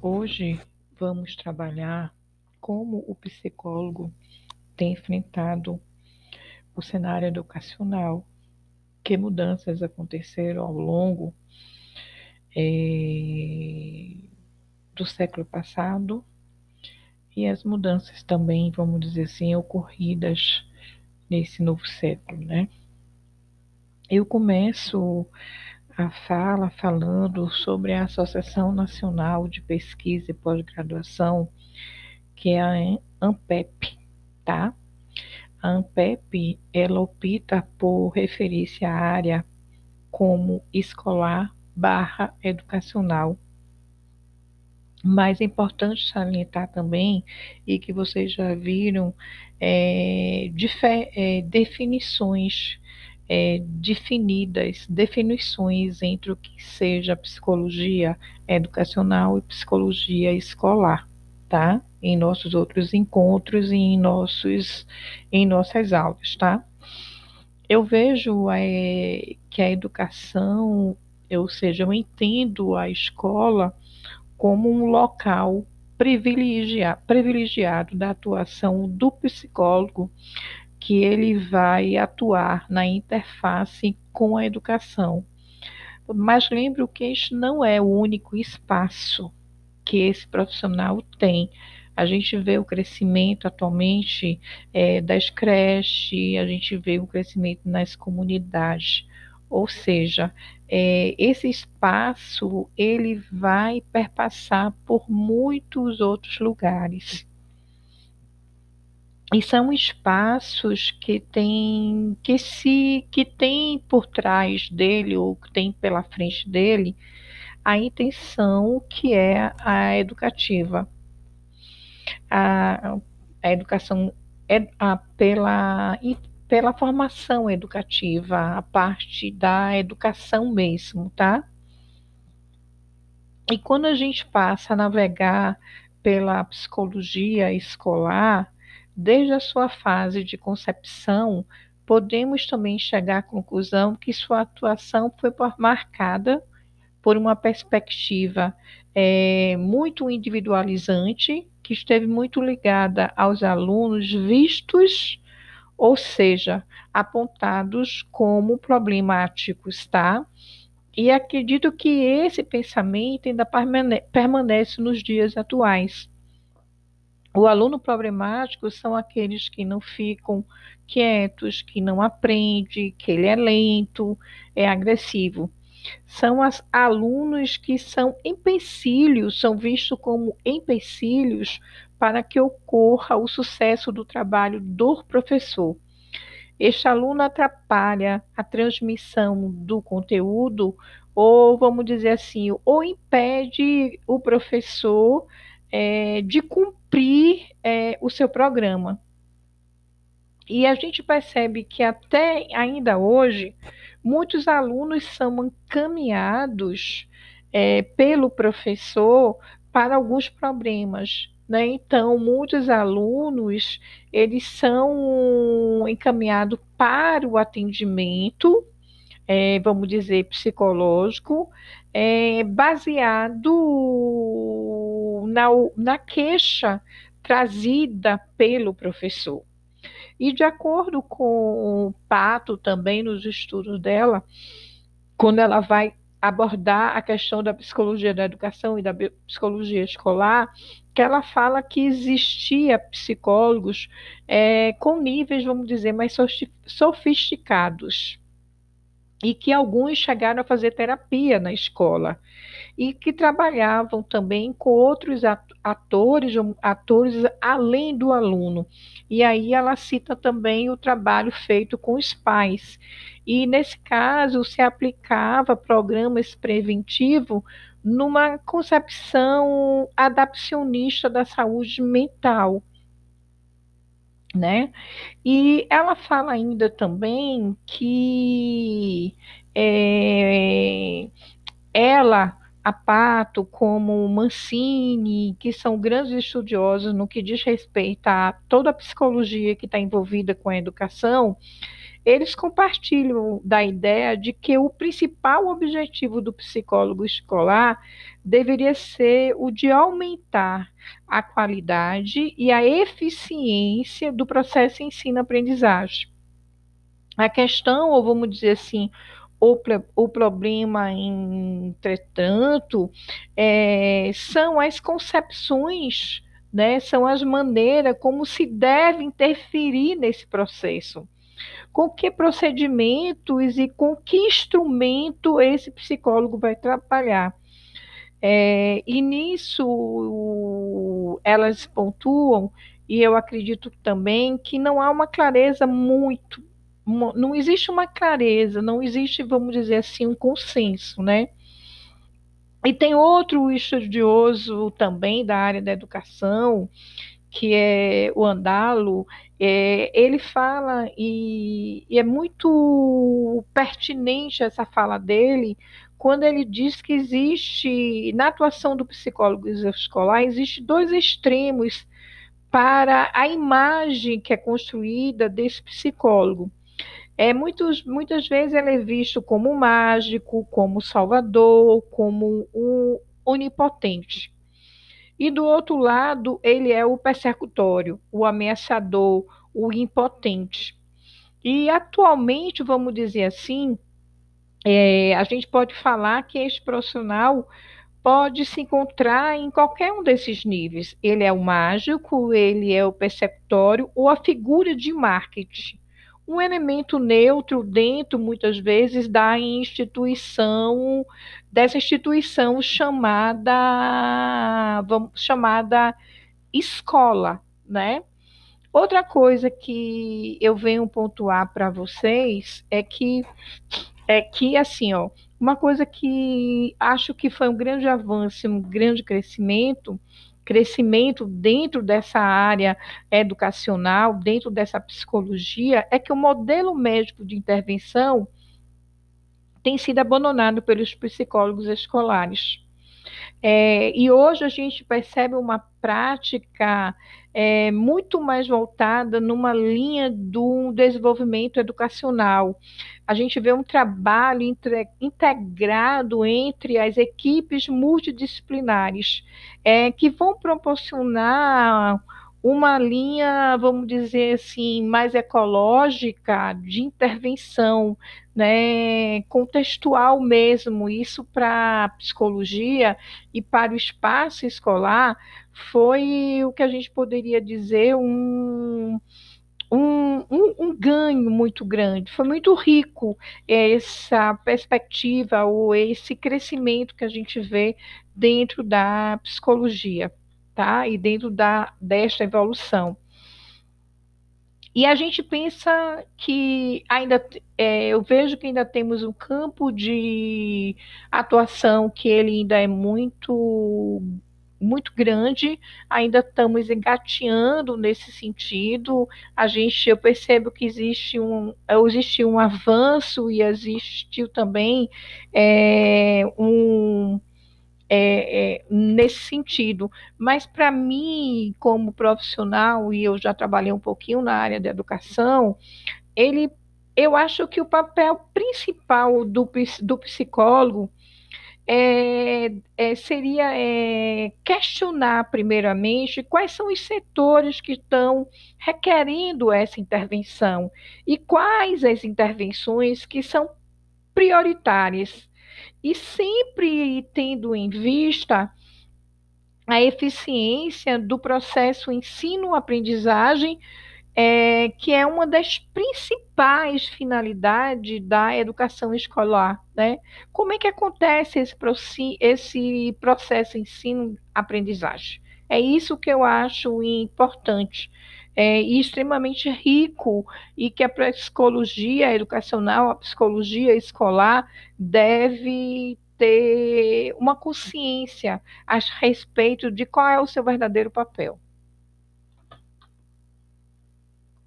Hoje vamos trabalhar como o psicólogo tem enfrentado o cenário educacional, que mudanças aconteceram ao longo é, do século passado e as mudanças também, vamos dizer assim, ocorridas nesse novo século, né? Eu começo a fala falando sobre a Associação Nacional de Pesquisa e Pós-Graduação, que é a ANPEP, tá? A ANPEP, ela opta por referir-se à área como escolar barra educacional. Mas é importante salientar também, e que vocês já viram, é, é, definições é, definidas, definições entre o que seja psicologia educacional e psicologia escolar, tá? Em nossos outros encontros e em, nossos, em nossas aulas, tá? Eu vejo é, que a educação, ou seja, eu entendo a escola como um local privilegiado, privilegiado da atuação do psicólogo que ele vai atuar na interface com a educação. Mas lembre que este não é o único espaço que esse profissional tem. A gente vê o crescimento atualmente é, das creches, a gente vê o crescimento nas comunidades. Ou seja, é, esse espaço ele vai perpassar por muitos outros lugares. E são espaços que tem que se que tem por trás dele ou que tem pela frente dele a intenção que é a educativa. A, a educação é a, pela pela formação educativa, a parte da educação mesmo, tá? E quando a gente passa a navegar pela psicologia escolar, Desde a sua fase de concepção, podemos também chegar à conclusão que sua atuação foi marcada por uma perspectiva é, muito individualizante, que esteve muito ligada aos alunos vistos, ou seja, apontados como problemáticos, tá? E acredito que esse pensamento ainda permanece nos dias atuais. O aluno problemático são aqueles que não ficam quietos, que não aprende, que ele é lento, é agressivo. São os alunos que são empecilhos, são vistos como empecilhos para que ocorra o sucesso do trabalho do professor. Este aluno atrapalha a transmissão do conteúdo, ou vamos dizer assim, ou impede o professor é, de cumprir é, o seu programa. E a gente percebe que até ainda hoje, muitos alunos são encaminhados é, pelo professor para alguns problemas. Né? Então, muitos alunos eles são encaminhados para o atendimento, é, vamos dizer, psicológico, é, baseado na, na queixa trazida pelo professor. E de acordo com o Pato, também nos estudos dela, quando ela vai abordar a questão da psicologia da educação e da psicologia escolar, que ela fala que existia psicólogos é, com níveis, vamos dizer, mais sofisticados e que alguns chegaram a fazer terapia na escola e que trabalhavam também com outros atores, atores além do aluno. E aí ela cita também o trabalho feito com os pais. E nesse caso se aplicava programas preventivos numa concepção adaptacionista da saúde mental né? E ela fala ainda também que é, ela, a Pato, como Mancini, que são grandes estudiosos no que diz respeito a toda a psicologia que está envolvida com a educação, eles compartilham da ideia de que o principal objetivo do psicólogo escolar deveria ser o de aumentar a qualidade e a eficiência do processo ensino-aprendizagem. A questão, ou vamos dizer assim, o, o problema, entretanto, é, são as concepções, né, são as maneiras como se deve interferir nesse processo com que procedimentos e com que instrumento esse psicólogo vai trabalhar. É, e nisso elas pontuam, e eu acredito também que não há uma clareza muito, não existe uma clareza, não existe, vamos dizer assim, um consenso, né? E tem outro estudioso também da área da educação, que é o Andalo, é, ele fala, e, e, é muito pertinente essa fala dele, quando ele diz que existe, na atuação do psicólogo escolar, existe dois extremos para a imagem que é construída desse psicólogo. É, muitos, muitas vezes ele é visto como mágico, como salvador, como um onipotente. E do outro lado, ele é o persecutório, o ameaçador, o impotente. E atualmente, vamos dizer assim, é, a gente pode falar que este profissional pode se encontrar em qualquer um desses níveis. Ele é o mágico, ele é o persecutório ou a figura de marketing um elemento neutro dentro, muitas vezes, da instituição, dessa instituição chamada, vamos, chamada escola, né? Outra coisa que eu venho pontuar para vocês é que é que assim, ó, uma coisa que acho que foi um grande avanço, um grande crescimento crescimento dentro dessa área educacional, dentro dessa psicologia, é que o modelo médico de intervenção tem sido abandonado pelos psicólogos escolares. É, e hoje a gente percebe uma prática é, muito mais voltada numa linha do desenvolvimento educacional. A gente vê um trabalho entre, integrado entre as equipes multidisciplinares é, que vão proporcionar uma linha, vamos dizer assim, mais ecológica de intervenção, né, contextual mesmo. Isso para a psicologia e para o espaço escolar foi o que a gente poderia dizer um, um, um, um, ganho muito grande. Foi muito rico essa perspectiva ou esse crescimento que a gente vê dentro da psicologia tá? E dentro da, desta evolução. E a gente pensa que ainda, é, eu vejo que ainda temos um campo de atuação que ele ainda é muito muito grande, ainda estamos engateando nesse sentido. A gente, eu percebo que existe um, existe um avanço e existiu também é, um, é, é, nesse sentido. Mas para mim, como profissional, e eu já trabalhei um pouquinho na área da educação, ele, eu acho que o papel principal do, do psicólogo é, é, seria é, questionar, primeiramente, quais são os setores que estão requerendo essa intervenção e quais as intervenções que são prioritárias e sempre tendo em vista a eficiência do processo ensino-aprendizagem, é, que é uma das principais finalidades da educação escolar. Né? Como é que acontece esse, esse processo ensino-aprendizagem? É isso que eu acho importante é, e extremamente rico e que a psicologia educacional, a psicologia escolar deve ter uma consciência a respeito de qual é o seu verdadeiro papel.